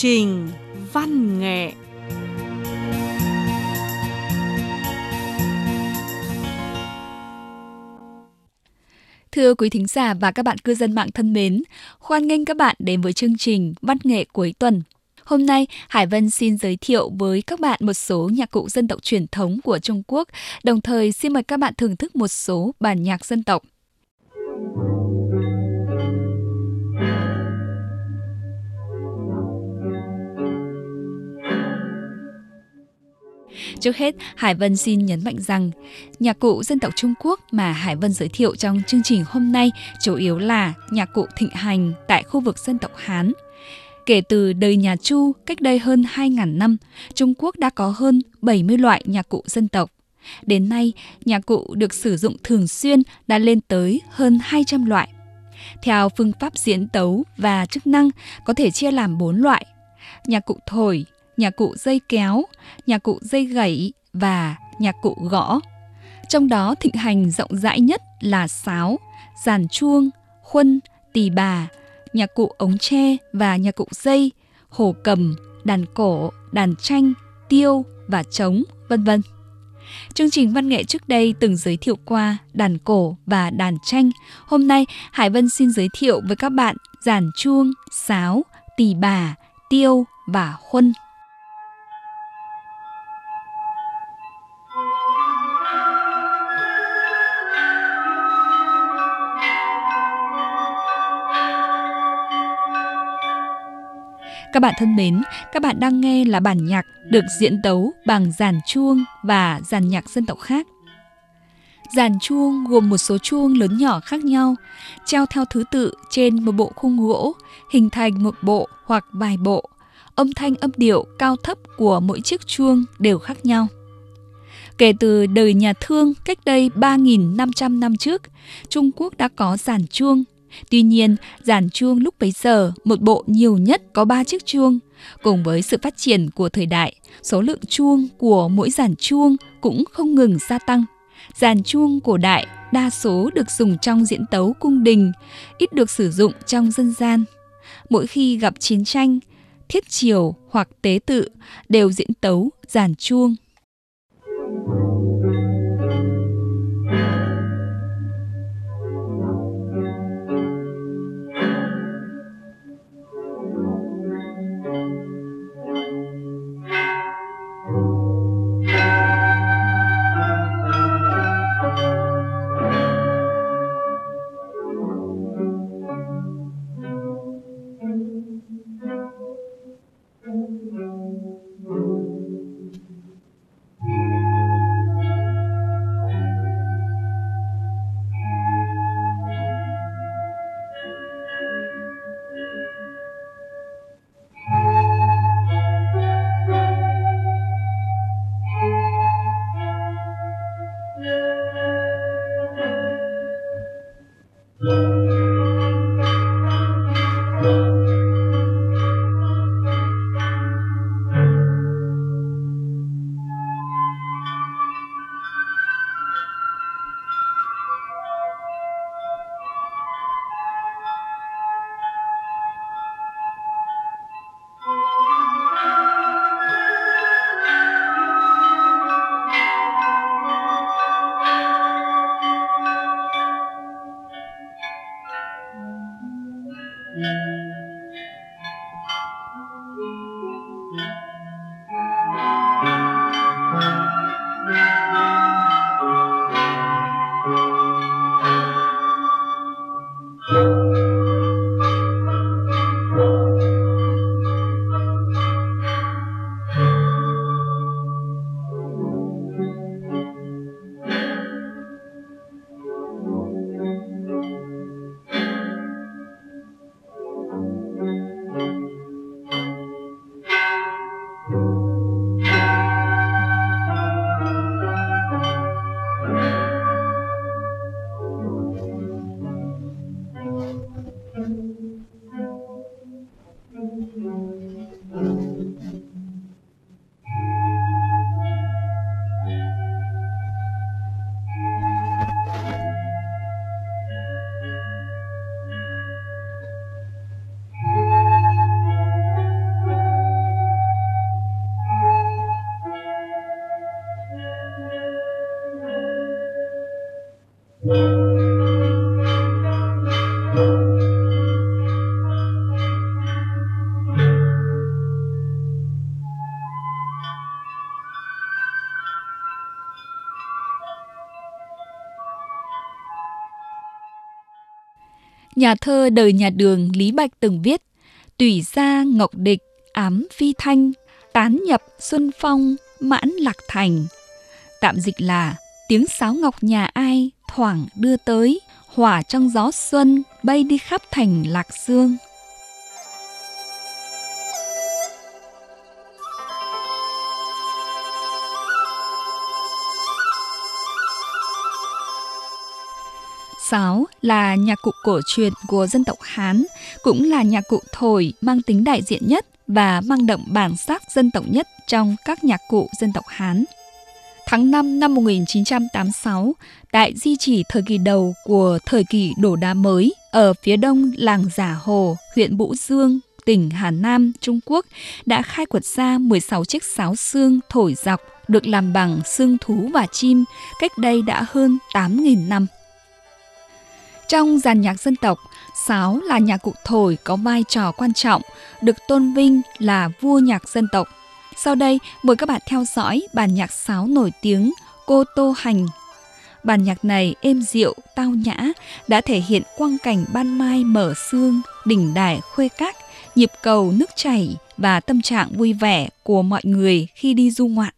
trình văn nghệ Thưa quý thính giả và các bạn cư dân mạng thân mến, hoan nghênh các bạn đến với chương trình Văn nghệ cuối tuần. Hôm nay, Hải Vân xin giới thiệu với các bạn một số nhạc cụ dân tộc truyền thống của Trung Quốc, đồng thời xin mời các bạn thưởng thức một số bản nhạc dân tộc. Trước hết, Hải Vân xin nhấn mạnh rằng nhạc cụ dân tộc Trung Quốc mà Hải Vân giới thiệu trong chương trình hôm nay chủ yếu là nhạc cụ thịnh hành tại khu vực dân tộc Hán. Kể từ đời nhà Chu cách đây hơn 2.000 năm, Trung Quốc đã có hơn 70 loại nhạc cụ dân tộc. Đến nay, nhạc cụ được sử dụng thường xuyên đã lên tới hơn 200 loại. Theo phương pháp diễn tấu và chức năng có thể chia làm 4 loại. Nhạc cụ thổi, nhạc cụ dây kéo, nhạc cụ dây gảy và nhạc cụ gõ. Trong đó thịnh hành rộng rãi nhất là sáo, giàn chuông, khuân, tỳ bà, nhạc cụ ống tre và nhạc cụ dây, hổ cầm, đàn cổ, đàn tranh, tiêu và trống, vân vân. Chương trình văn nghệ trước đây từng giới thiệu qua đàn cổ và đàn tranh. Hôm nay, Hải Vân xin giới thiệu với các bạn giàn chuông, sáo, tỳ bà, tiêu và khuân. Các bạn thân mến, các bạn đang nghe là bản nhạc được diễn tấu bằng giàn chuông và giàn nhạc dân tộc khác. Giàn chuông gồm một số chuông lớn nhỏ khác nhau, treo theo thứ tự trên một bộ khung gỗ, hình thành một bộ hoặc vài bộ. Âm thanh âm điệu cao thấp của mỗi chiếc chuông đều khác nhau. Kể từ đời nhà Thương cách đây 3.500 năm trước, Trung Quốc đã có giàn chuông Tuy nhiên, giàn chuông lúc bấy giờ một bộ nhiều nhất có 3 chiếc chuông. Cùng với sự phát triển của thời đại, số lượng chuông của mỗi giàn chuông cũng không ngừng gia tăng. Giàn chuông cổ đại đa số được dùng trong diễn tấu cung đình, ít được sử dụng trong dân gian. Mỗi khi gặp chiến tranh, thiết triều hoặc tế tự đều diễn tấu giàn chuông. Nhà thơ đời nhà đường Lý Bạch từng viết Tùy gia ngọc địch, ám phi thanh, tán nhập xuân phong, mãn lạc thành. Tạm dịch là tiếng sáo ngọc nhà ai thoảng đưa tới, hỏa trong gió xuân bay đi khắp thành lạc dương. Sáo là nhạc cụ cổ truyền của dân tộc Hán, cũng là nhạc cụ thổi mang tính đại diện nhất và mang đậm bản sắc dân tộc nhất trong các nhạc cụ dân tộc Hán. Tháng 5 năm 1986, tại di chỉ thời kỳ đầu của thời kỳ đổ đá mới ở phía đông làng Giả Hồ, huyện Vũ Dương, tỉnh Hà Nam, Trung Quốc đã khai quật ra 16 chiếc sáo xương thổi dọc được làm bằng xương thú và chim cách đây đã hơn 8.000 năm. Trong dàn nhạc dân tộc, sáo là nhạc cụ thổi có vai trò quan trọng, được tôn vinh là vua nhạc dân tộc. Sau đây, mời các bạn theo dõi bản nhạc sáo nổi tiếng Cô Tô Hành. Bản nhạc này êm dịu, tao nhã, đã thể hiện quang cảnh ban mai mở sương, đỉnh đài khuê các, nhịp cầu nước chảy và tâm trạng vui vẻ của mọi người khi đi du ngoạn.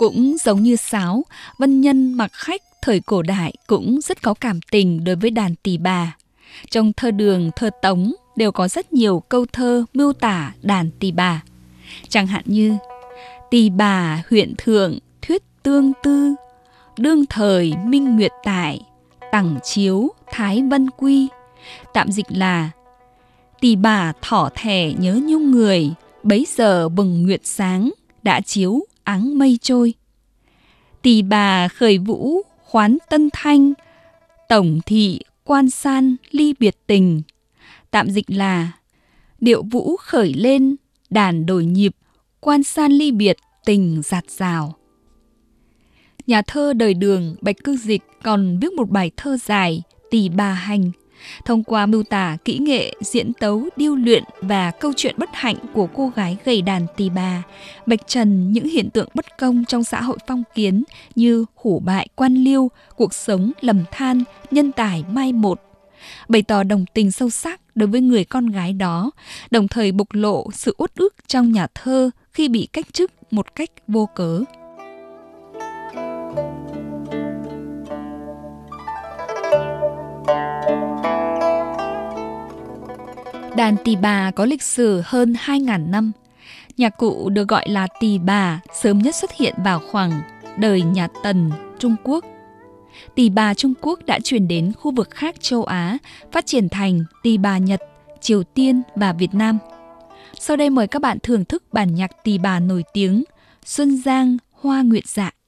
Cũng giống như sáo, văn nhân mặc khách thời cổ đại cũng rất có cảm tình đối với đàn tỳ bà. Trong thơ đường, thơ tống đều có rất nhiều câu thơ miêu tả đàn tỳ bà. Chẳng hạn như Tỳ bà huyện thượng thuyết tương tư, đương thời minh nguyệt tại, tẳng chiếu thái vân quy. Tạm dịch là Tỳ bà thỏ thẻ nhớ nhung người, bấy giờ bừng nguyệt sáng, đã chiếu áng mây trôi. Tỳ bà khởi vũ khoán tân thanh, tổng thị quan san ly biệt tình. Tạm dịch là điệu vũ khởi lên, đàn đổi nhịp, quan san ly biệt, tình giạt rào. Nhà thơ đời đường Bạch Cư Dịch còn viết một bài thơ dài Tỳ Bà Hành, thông qua mưu tả kỹ nghệ diễn tấu điêu luyện và câu chuyện bất hạnh của cô gái gầy đàn tỳ bà, bạch trần những hiện tượng bất công trong xã hội phong kiến như hủ bại quan liêu, cuộc sống lầm than, nhân tài mai một. Bày tỏ đồng tình sâu sắc đối với người con gái đó, đồng thời bộc lộ sự uất ức trong nhà thơ khi bị cách chức một cách vô cớ. Đàn tỳ bà có lịch sử hơn 2.000 năm. Nhạc cụ được gọi là tỳ bà sớm nhất xuất hiện vào khoảng đời nhà Tần, Trung Quốc. Tỳ bà Trung Quốc đã truyền đến khu vực khác châu Á, phát triển thành tỳ bà Nhật, Triều Tiên và Việt Nam. Sau đây mời các bạn thưởng thức bản nhạc tỳ bà nổi tiếng Xuân Giang Hoa Nguyệt Dạ.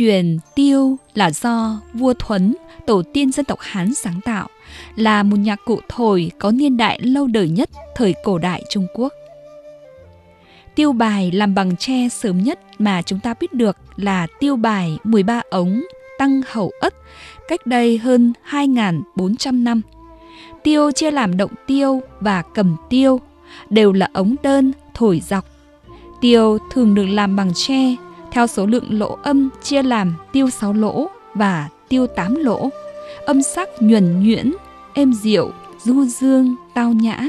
Truyền tiêu là do vua Thuấn, tổ tiên dân tộc Hán sáng tạo, là một nhạc cụ thổi có niên đại lâu đời nhất thời cổ đại Trung Quốc. Tiêu bài làm bằng tre sớm nhất mà chúng ta biết được là tiêu bài 13 ống tăng hậu ất cách đây hơn 2.400 năm. Tiêu chia làm động tiêu và cầm tiêu, đều là ống đơn thổi dọc. Tiêu thường được làm bằng tre, theo số lượng lỗ âm chia làm tiêu 6 lỗ và tiêu 8 lỗ. Âm sắc nhuần nhuyễn, êm dịu, du dương, tao nhã.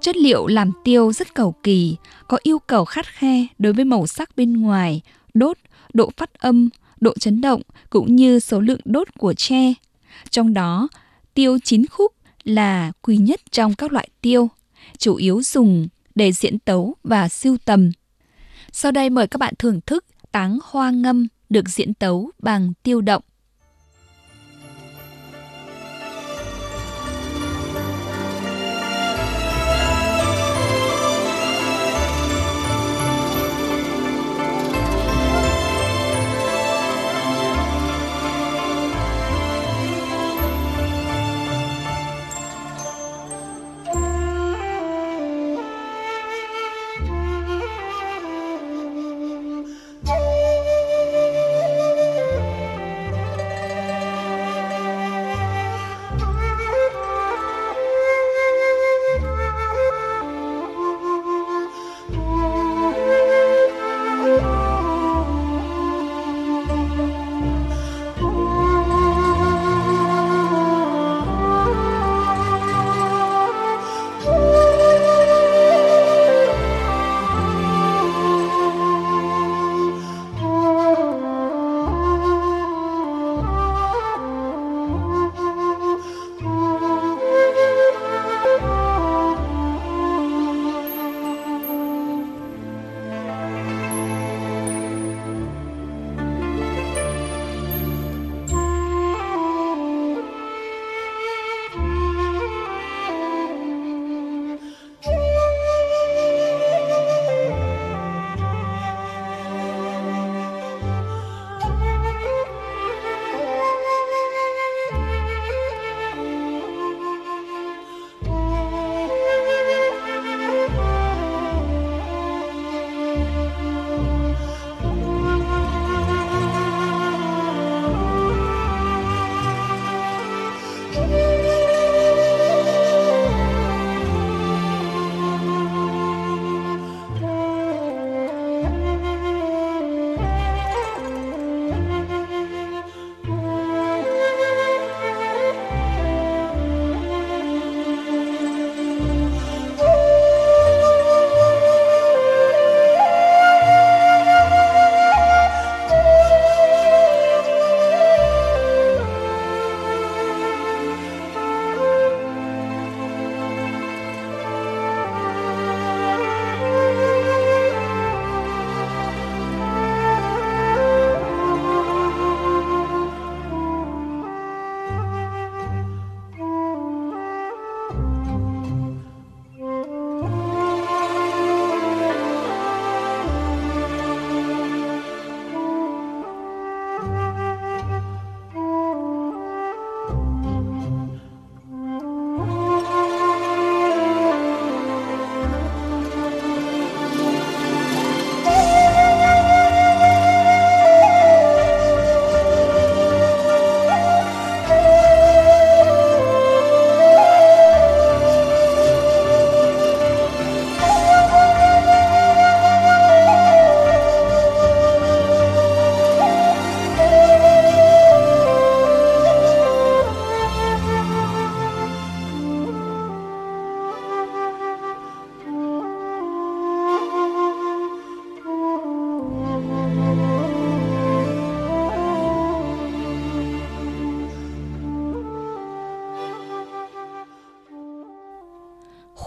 Chất liệu làm tiêu rất cầu kỳ, có yêu cầu khắt khe đối với màu sắc bên ngoài, đốt, độ phát âm, độ chấn động cũng như số lượng đốt của tre. Trong đó, tiêu chín khúc là quý nhất trong các loại tiêu, chủ yếu dùng để diễn tấu và siêu tầm. Sau đây mời các bạn thưởng thức táng hoa ngâm được diễn tấu bằng tiêu động.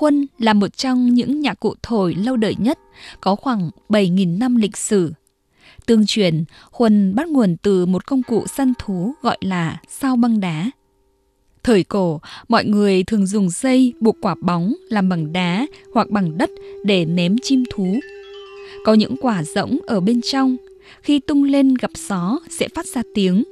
Khuân là một trong những nhạc cụ thổi lâu đời nhất, có khoảng 7.000 năm lịch sử. Tương truyền, khuân bắt nguồn từ một công cụ săn thú gọi là sao băng đá. Thời cổ, mọi người thường dùng dây buộc quả bóng làm bằng đá hoặc bằng đất để ném chim thú. Có những quả rỗng ở bên trong, khi tung lên gặp gió sẽ phát ra tiếng.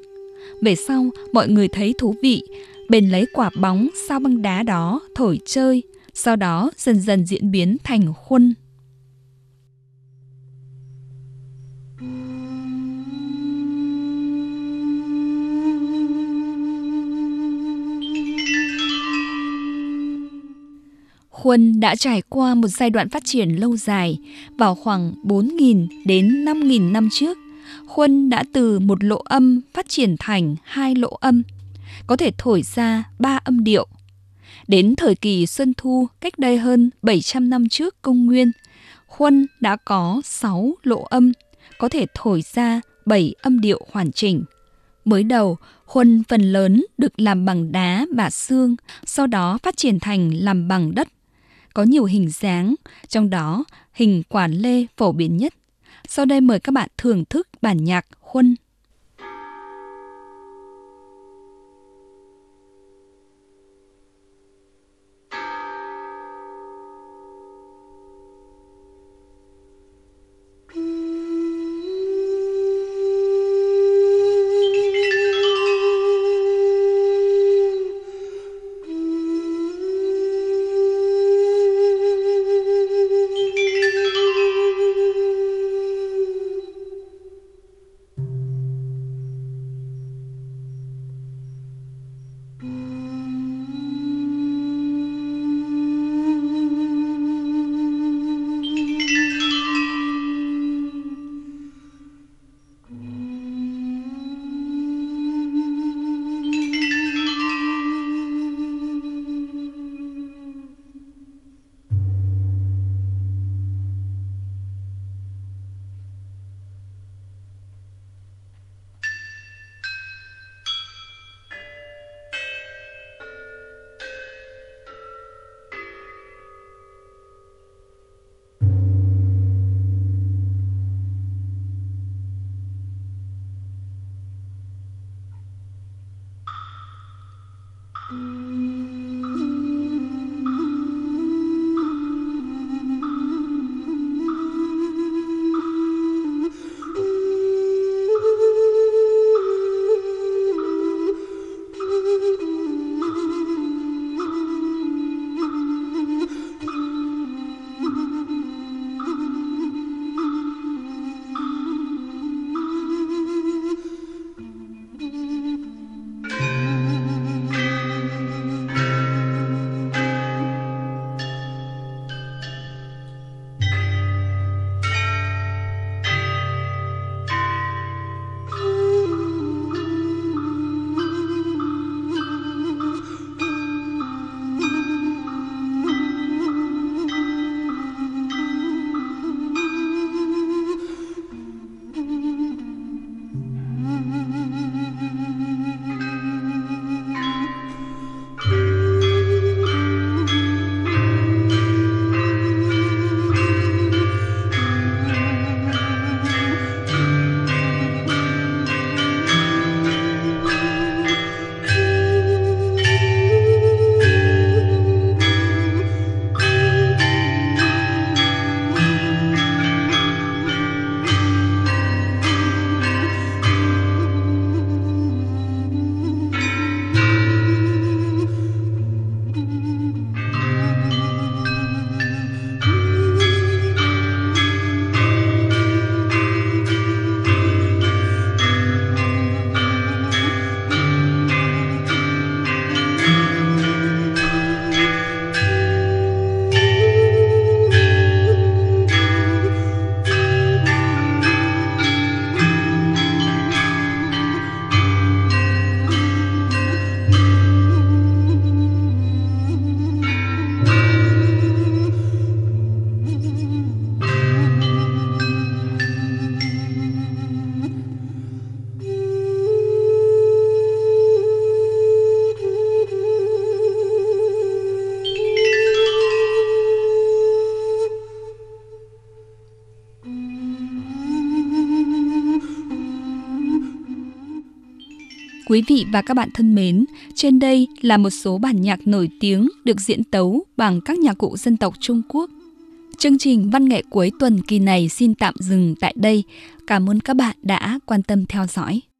Về sau, mọi người thấy thú vị, bền lấy quả bóng sao băng đá đó thổi chơi sau đó dần dần diễn biến thành khuân. Khuân đã trải qua một giai đoạn phát triển lâu dài, vào khoảng 4.000 đến 5.000 năm trước. Khuân đã từ một lỗ âm phát triển thành hai lỗ âm, có thể thổi ra ba âm điệu. Đến thời kỳ Xuân Thu cách đây hơn 700 năm trước công nguyên, Khuân đã có 6 lỗ âm, có thể thổi ra 7 âm điệu hoàn chỉnh. Mới đầu, Khuân phần lớn được làm bằng đá và xương, sau đó phát triển thành làm bằng đất có nhiều hình dáng, trong đó hình quản lê phổ biến nhất. Sau đây mời các bạn thưởng thức bản nhạc Khuân Quý vị và các bạn thân mến, trên đây là một số bản nhạc nổi tiếng được diễn tấu bằng các nhạc cụ dân tộc Trung Quốc. Chương trình văn nghệ cuối tuần kỳ này xin tạm dừng tại đây. Cảm ơn các bạn đã quan tâm theo dõi.